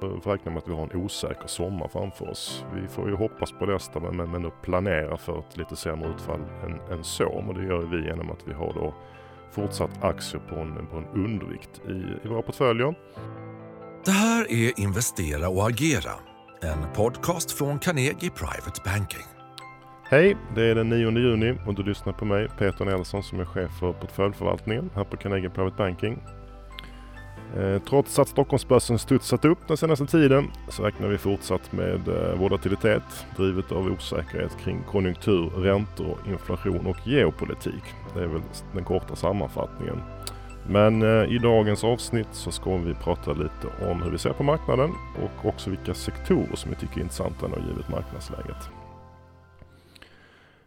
får räkna med att vi har en osäker sommar framför oss. Vi får ju hoppas på det bästa men, men, men planera för ett lite sämre utfall än, än så. Och det gör vi genom att vi har då fortsatt aktier på en, på en undervikt i, i våra portföljer. Det här är Investera och agera, en podcast från Carnegie Private Banking. Hej, det är den 9 juni och du lyssnar på mig, Peter Nelson, som är chef för portföljförvaltningen här på Carnegie Private Banking. Eh, trots att Stockholmsbörsen studsat upp den senaste tiden så räknar vi fortsatt med eh, volatilitet drivet av osäkerhet kring konjunktur, räntor, inflation och geopolitik. Det är väl den korta sammanfattningen. Men eh, i dagens avsnitt så ska vi prata lite om hur vi ser på marknaden och också vilka sektorer som vi tycker är intressanta nu givet marknadsläget.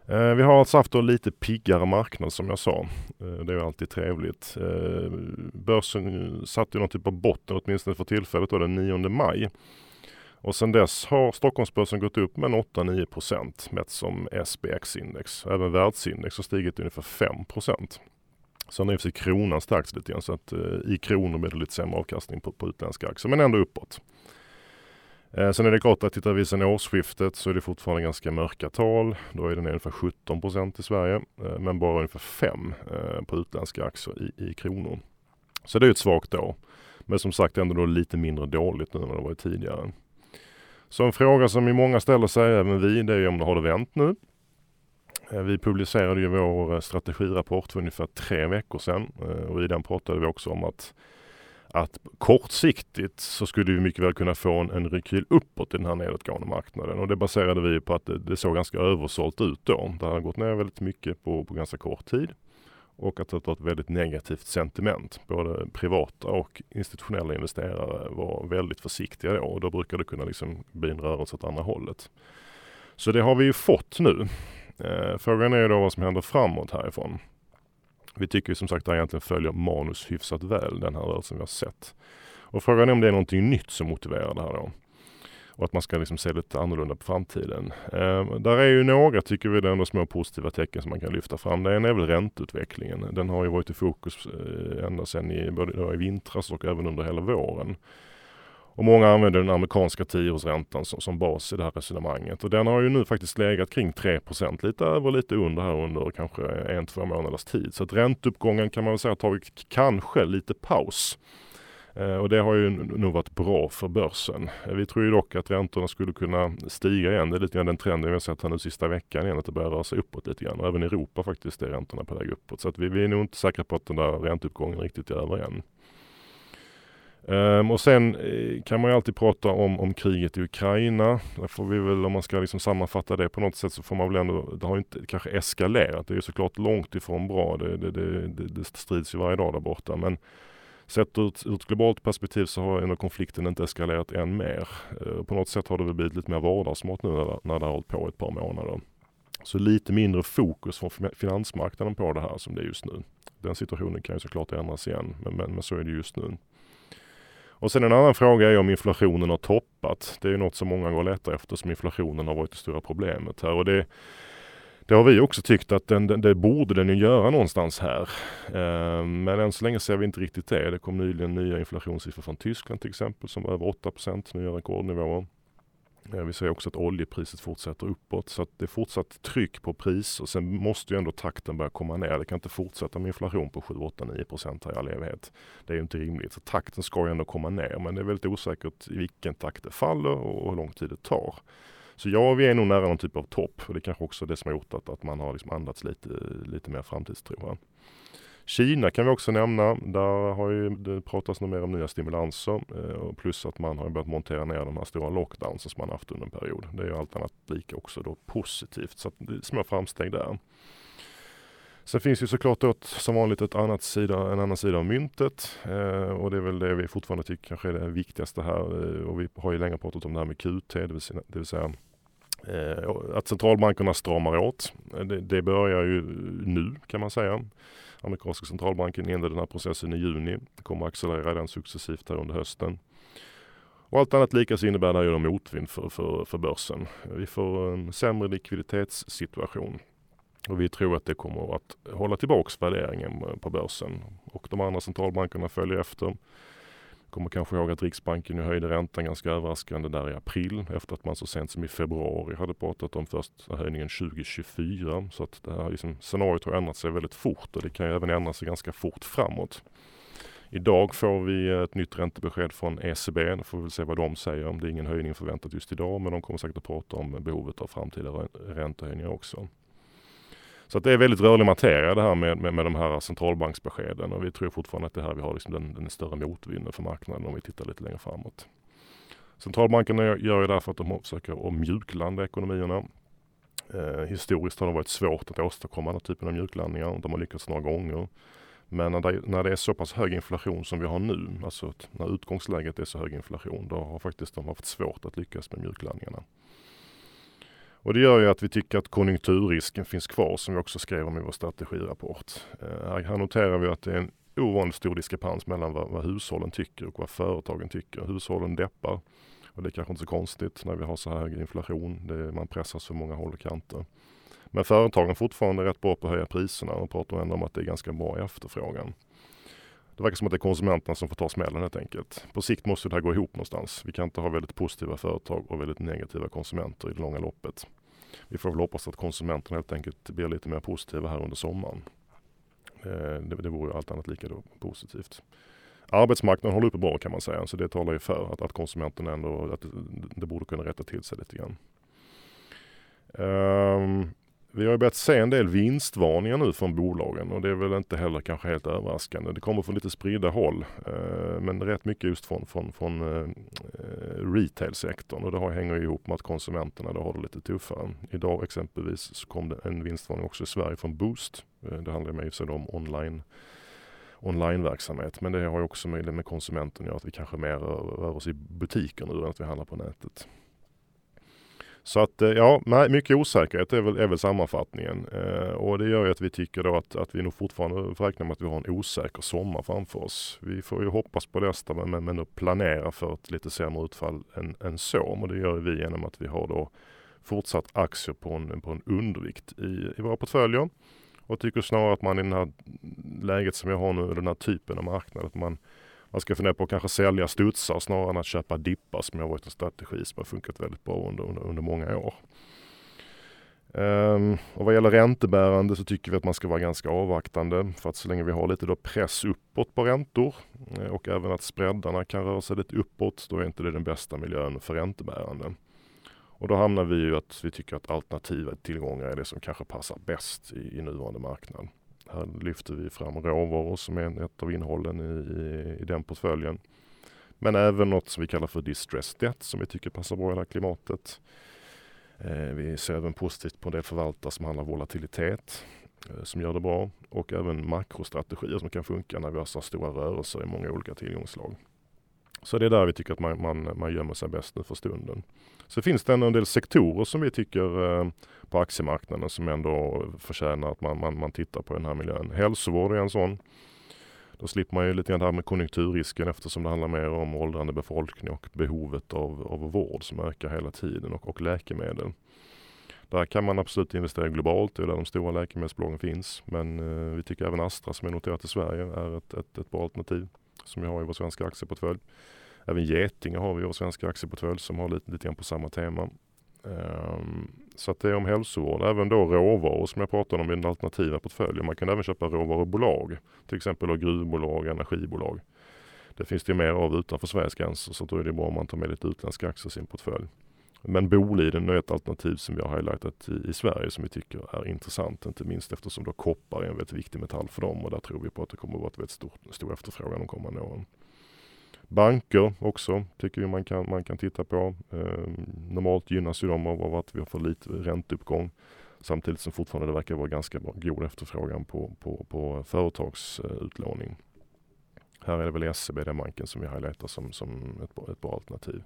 Eh, vi har alltså haft en lite piggare marknad som jag sa. Eh, det är alltid trevligt. Eh, börsen satte ju någon typ av botten åtminstone för tillfället då den 9 maj. Och sedan dess har Stockholmsbörsen gått upp med 8-9 procent mätt som SBX-index. Även världsindex har stigit ungefär 5 procent. Sen har i och för sig kronan stärkts lite grann så att i kronor blir det lite sämre avkastning på, på utländska aktier men ändå uppåt. Eh, sen är det klart att tittar vi sen årsskiftet så är det fortfarande ganska mörka tal. Då är den ungefär 17 procent i Sverige eh, men bara ungefär 5 eh, på utländska aktier i, i kronor. Så det är ett svagt år. Men som sagt ändå då lite mindre dåligt nu än vad det varit tidigare. Så en fråga som i många ställer sig, även vi, det är om det har det vänt nu. Vi publicerade ju vår strategirapport för ungefär tre veckor sedan och i den pratade vi också om att att kortsiktigt så skulle vi mycket väl kunna få en, en rekyl uppåt i den här nedåtgående marknaden och det baserade vi på att det, det såg ganska översålt ut då. Det har gått ner väldigt mycket på, på ganska kort tid och att det var ett väldigt negativt sentiment. Både privata och institutionella investerare var väldigt försiktiga då och då brukar det kunna liksom bli en rörelse åt andra hållet. Så det har vi ju fått nu. Eh, frågan är då vad som händer framåt härifrån. Vi tycker som sagt att det egentligen följer manus hyfsat väl, den här rörelsen vi har sett. Och frågan är om det är någonting nytt som motiverar det här då. Och att man ska liksom se lite annorlunda på framtiden. Eh, där är ju några, tycker vi, ändå små positiva tecken som man kan lyfta fram. Det ena är väl ränteutvecklingen. Den har ju varit i fokus eh, ända sedan i, både i vintras och även under hela våren. Och många använder den amerikanska tioårsräntan som, som bas i det här resonemanget. Och den har ju nu faktiskt legat kring 3% lite över lite under här under kanske en, två månaders tid. Så att ränteuppgången kan man väl säga har tagit kanske lite paus. Eh, och det har ju nog varit bra för börsen. Eh, vi tror ju dock att räntorna skulle kunna stiga igen. Det är lite grann den trenden vi har sett här nu sista veckan igen, att det börjar röra sig uppåt lite grann. Och även i Europa faktiskt är räntorna på väg uppåt. Så att vi, vi är nog inte säkra på att den där ränteuppgången riktigt är över än. Um, och sen eh, kan man ju alltid prata om, om kriget i Ukraina. Där får vi väl, om man ska liksom sammanfatta det på något sätt så får man väl ändå, det har ju inte kanske eskalerat. Det är ju såklart långt ifrån bra. Det, det, det, det strids ju varje dag där borta. Men sett ur ett, ur ett globalt perspektiv så har ändå konflikten inte eskalerat än mer. Uh, på något sätt har det väl blivit lite mer vardagsmat nu när, när det har hållit på ett par månader. Så lite mindre fokus från finansmarknaden på det här som det är just nu. Den situationen kan ju såklart ändras igen, men, men, men så är det just nu. Och sen en annan fråga är om inflationen har toppat. Det är något som många går och letar efter som inflationen har varit det stora problemet här. Och det, det har vi också tyckt att den, den, det borde den ju göra någonstans här. Eh, men än så länge ser vi inte riktigt det. Det kom nyligen nya inflationssiffror från Tyskland till exempel som var över 8 procent, nya rekordnivåer. Eh, vi ser också att oljepriset fortsätter uppåt så att det är fortsatt tryck på pris och sen måste ju ändå takten börja komma ner. Det kan inte fortsätta med inflation på 7, 8, 9 procent här i all evighet. Det är ju inte rimligt. Så takten ska ju ändå komma ner men det är väldigt osäkert i vilken takt det faller och hur lång tid det tar. Så ja, vi är nog nära någon typ av topp och det är kanske också det som har gjort att, att man har liksom andats lite, lite mer framtidstro. Här. Kina kan vi också nämna. Där har ju det pratats mer om nya stimulanser eh, plus att man har börjat montera ner de här stora lockdownsen som man haft under en period. Det är ju allt annat lika också då positivt. Så att det är små framsteg där. Sen finns ju såklart ett, som vanligt ett annat sida, en annan sida av myntet eh, och det är väl det vi fortfarande tycker kanske är det viktigaste här eh, och vi har ju länge pratat om det här med QT, det vill säga, det vill säga Eh, att centralbankerna stramar åt. Eh, det, det börjar ju nu kan man säga. Amerikanska centralbanken inledde den här processen i juni. Det kommer att accelerera den successivt här under hösten. Och allt annat lika så innebär det här ju motvind för, för, för börsen. Vi får en sämre likviditetssituation. Och vi tror att det kommer att hålla tillbaks värderingen på börsen. Och de andra centralbankerna följer efter. Kommer kanske ihåg att Riksbanken höjde räntan ganska överraskande där i april efter att man så sent som i februari hade pratat om första höjningen 2024. Så att det här liksom, scenariot har ändrat sig väldigt fort och det kan ju även ändra sig ganska fort framåt. Idag får vi ett nytt räntebesked från ECB. Då får vi väl se vad de säger. Det är ingen höjning förväntat just idag men de kommer säkert att prata om behovet av framtida räntehöjningar också. Så att det är väldigt rörlig materia det här med, med, med de här centralbanksbeskeden och vi tror fortfarande att det här vi har liksom den, den större motvinden för marknaden om vi tittar lite längre framåt. Centralbankerna gör ju därför att de försöker att mjuklanda ekonomierna. Eh, historiskt har det varit svårt att åstadkomma den typen av mjuklandningar. De har lyckats några gånger. Men när det, när det är så pass hög inflation som vi har nu, alltså när utgångsläget är så hög inflation, då har faktiskt de haft svårt att lyckas med mjuklandningarna. Och det gör ju att vi tycker att konjunkturrisken finns kvar som vi också skrev om i vår strategirapport. Eh, här noterar vi att det är en ovanligt stor diskrepans mellan vad, vad hushållen tycker och vad företagen tycker. Hushållen deppar och det är kanske inte så konstigt när vi har så här hög inflation. Det, man pressas för många håll och kanter. Men företagen är fortfarande rätt bra på att höja priserna och pratar ändå om att det är ganska bra efterfrågan. Det verkar som att det är konsumenterna som får ta smällen helt enkelt. På sikt måste det här gå ihop någonstans. Vi kan inte ha väldigt positiva företag och väldigt negativa konsumenter i det långa loppet. Vi får väl hoppas att konsumenterna helt enkelt blir lite mer positiva här under sommaren. Eh, det, det vore allt annat lika då positivt. Arbetsmarknaden håller uppe bra kan man säga, så det talar ju för att, att konsumenterna ändå, att det, det borde kunna rätta till sig lite grann. Um, vi har börjat se en del vinstvarningar nu från bolagen och det är väl inte heller kanske helt överraskande. Det kommer från lite spridda håll eh, men rätt mycket just från, från, från eh, retailsektorn och det har, hänger ihop med att konsumenterna då har det lite tuffare. Idag exempelvis så kom det en vinstvarning också i Sverige från Boost. Eh, det handlar med sig om online onlineverksamhet. Men det har ju också med, med konsumenten att göra att vi kanske mer rör oss i butiker nu än att vi handlar på nätet. Så att eh, ja, nej, mycket osäkerhet är väl, är väl sammanfattningen. Eh, och det gör ju att vi tycker då att, att vi nog fortfarande får räkna med att vi har en osäker sommar framför oss. Vi får ju hoppas på det bästa men, men, planera för ett lite sämre utfall än, än så. Och det gör vi genom att vi har då fortsatt aktier på en, på en undervikt i, i våra portföljer. Och tycker snarare att man i det här läget som jag har nu, den här typen av marknad, att man man ska fundera på att kanske sälja studsar snarare än att köpa dippar som har varit en strategi som har funkat väldigt bra under, under, under många år. Um, och vad gäller räntebärande så tycker vi att man ska vara ganska avvaktande för att så länge vi har lite då press uppåt på räntor eh, och även att spreadarna kan röra sig lite uppåt, då är inte det den bästa miljön för räntebärande. Och då hamnar vi ju att vi tycker att alternativa tillgångar är det som kanske passar bäst i, i nuvarande marknad. Här lyfter vi fram råvaror som är ett av innehållen i, i, i den portföljen. Men även något som vi kallar för distressed debt som vi tycker passar bra i det här klimatet. Eh, vi ser även positivt på det förvaltare som handlar volatilitet eh, som gör det bra och även makrostrategier som kan funka när vi har så stora rörelser i många olika tillgångsslag. Så det är där vi tycker att man, man, man gömmer sig bäst nu för stunden. Så finns det en del sektorer som vi tycker eh, på aktiemarknaden som ändå förtjänar att man, man, man tittar på den här miljön. Hälsovård är en sån. Då slipper man ju lite grann det här med konjunkturrisken eftersom det handlar mer om åldrande befolkning och behovet av, av vård som ökar hela tiden och, och läkemedel. Där kan man absolut investera globalt, det är där de stora läkemedelsbolagen finns. Men eh, vi tycker även Astra som är noterat i Sverige är ett, ett, ett bra alternativ som vi har i vår svenska aktieportfölj. Även Getinge har vi i vår svenska aktieportfölj som har lite, lite grann på samma tema. Um, så att det är om hälsovård. Även då råvaror som jag pratade om i den alternativa portföljen. Man kan även köpa råvarubolag. Till exempel gruvbolag, energibolag. Det finns det mer av utanför Sveriges gränser så då är det bra om man tar med lite utländska aktier i sin portfölj. Men Boliden är ett alternativ som vi har highlightat i, i, Sverige som vi tycker är intressant. Inte minst eftersom då koppar är en väldigt viktig metall för dem och där tror vi på att det kommer att vara ett väldigt stor, stor efterfrågan de kommande åren. Banker också tycker vi man kan, man kan titta på. Eh, normalt gynnas ju de av att vi har för lite ränteuppgång. Samtidigt som fortfarande det verkar vara ganska bra, god efterfrågan på, på, på företagsutlåning. Här är det väl SEB, den banken som vi highlightar som, som ett, ett bra alternativ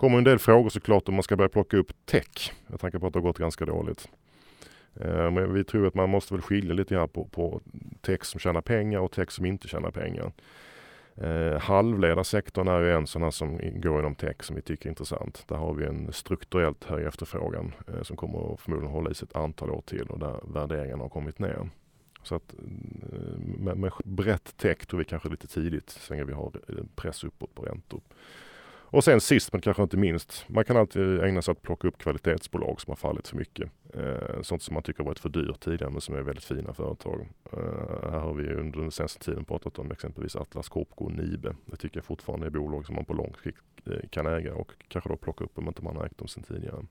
kommer en del frågor såklart om man ska börja plocka upp tech. Jag tänker på att det har gått ganska dåligt. Eh, men vi tror att man måste väl skilja lite grann på, på tech som tjänar pengar och tech som inte tjänar pengar. Eh, halvledarsektorn är ju en sån här som går inom tech som vi tycker är intressant. Där har vi en strukturellt hög efterfrågan eh, som kommer att förmodligen hålla i sig ett antal år till och där värderingarna har kommit ner. Så att eh, med, med brett tech tror vi kanske lite tidigt så länge vi har eh, press uppåt på räntor. Och sen sist men kanske inte minst, man kan alltid ägna sig åt att plocka upp kvalitetsbolag som har fallit för mycket. Eh, sånt som man tycker har varit för dyrt tidigare men som är väldigt fina företag. Eh, här har vi under den senaste tiden pratat om exempelvis Atlas Copco och Nibe. Det tycker jag fortfarande är bolag som man på lång sikt eh, kan äga och kanske då plocka upp om inte man har ägt dem sedan tidigare.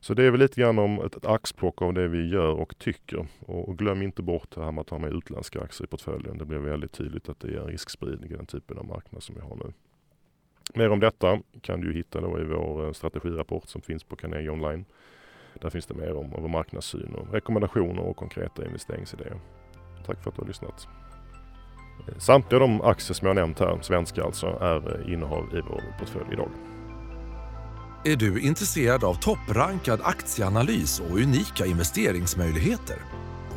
Så det är väl lite grann om ett, ett axplock av det vi gör och tycker. Och, och glöm inte bort det här med att ha med utländska aktier i portföljen. Det blir väldigt tydligt att det är riskspridning i den typen av marknad som vi har nu. Mer om detta kan du hitta då i vår eh, strategirapport som finns på Carnegie Online. Där finns det mer om vår marknadssyn och rekommendationer och konkreta investeringsidéer. Tack för att du har lyssnat. Eh, samtliga de aktier som jag nämnt här, svenska alltså, är eh, innehav i vår portfölj idag. Är du intresserad av topprankad aktieanalys och unika investeringsmöjligheter?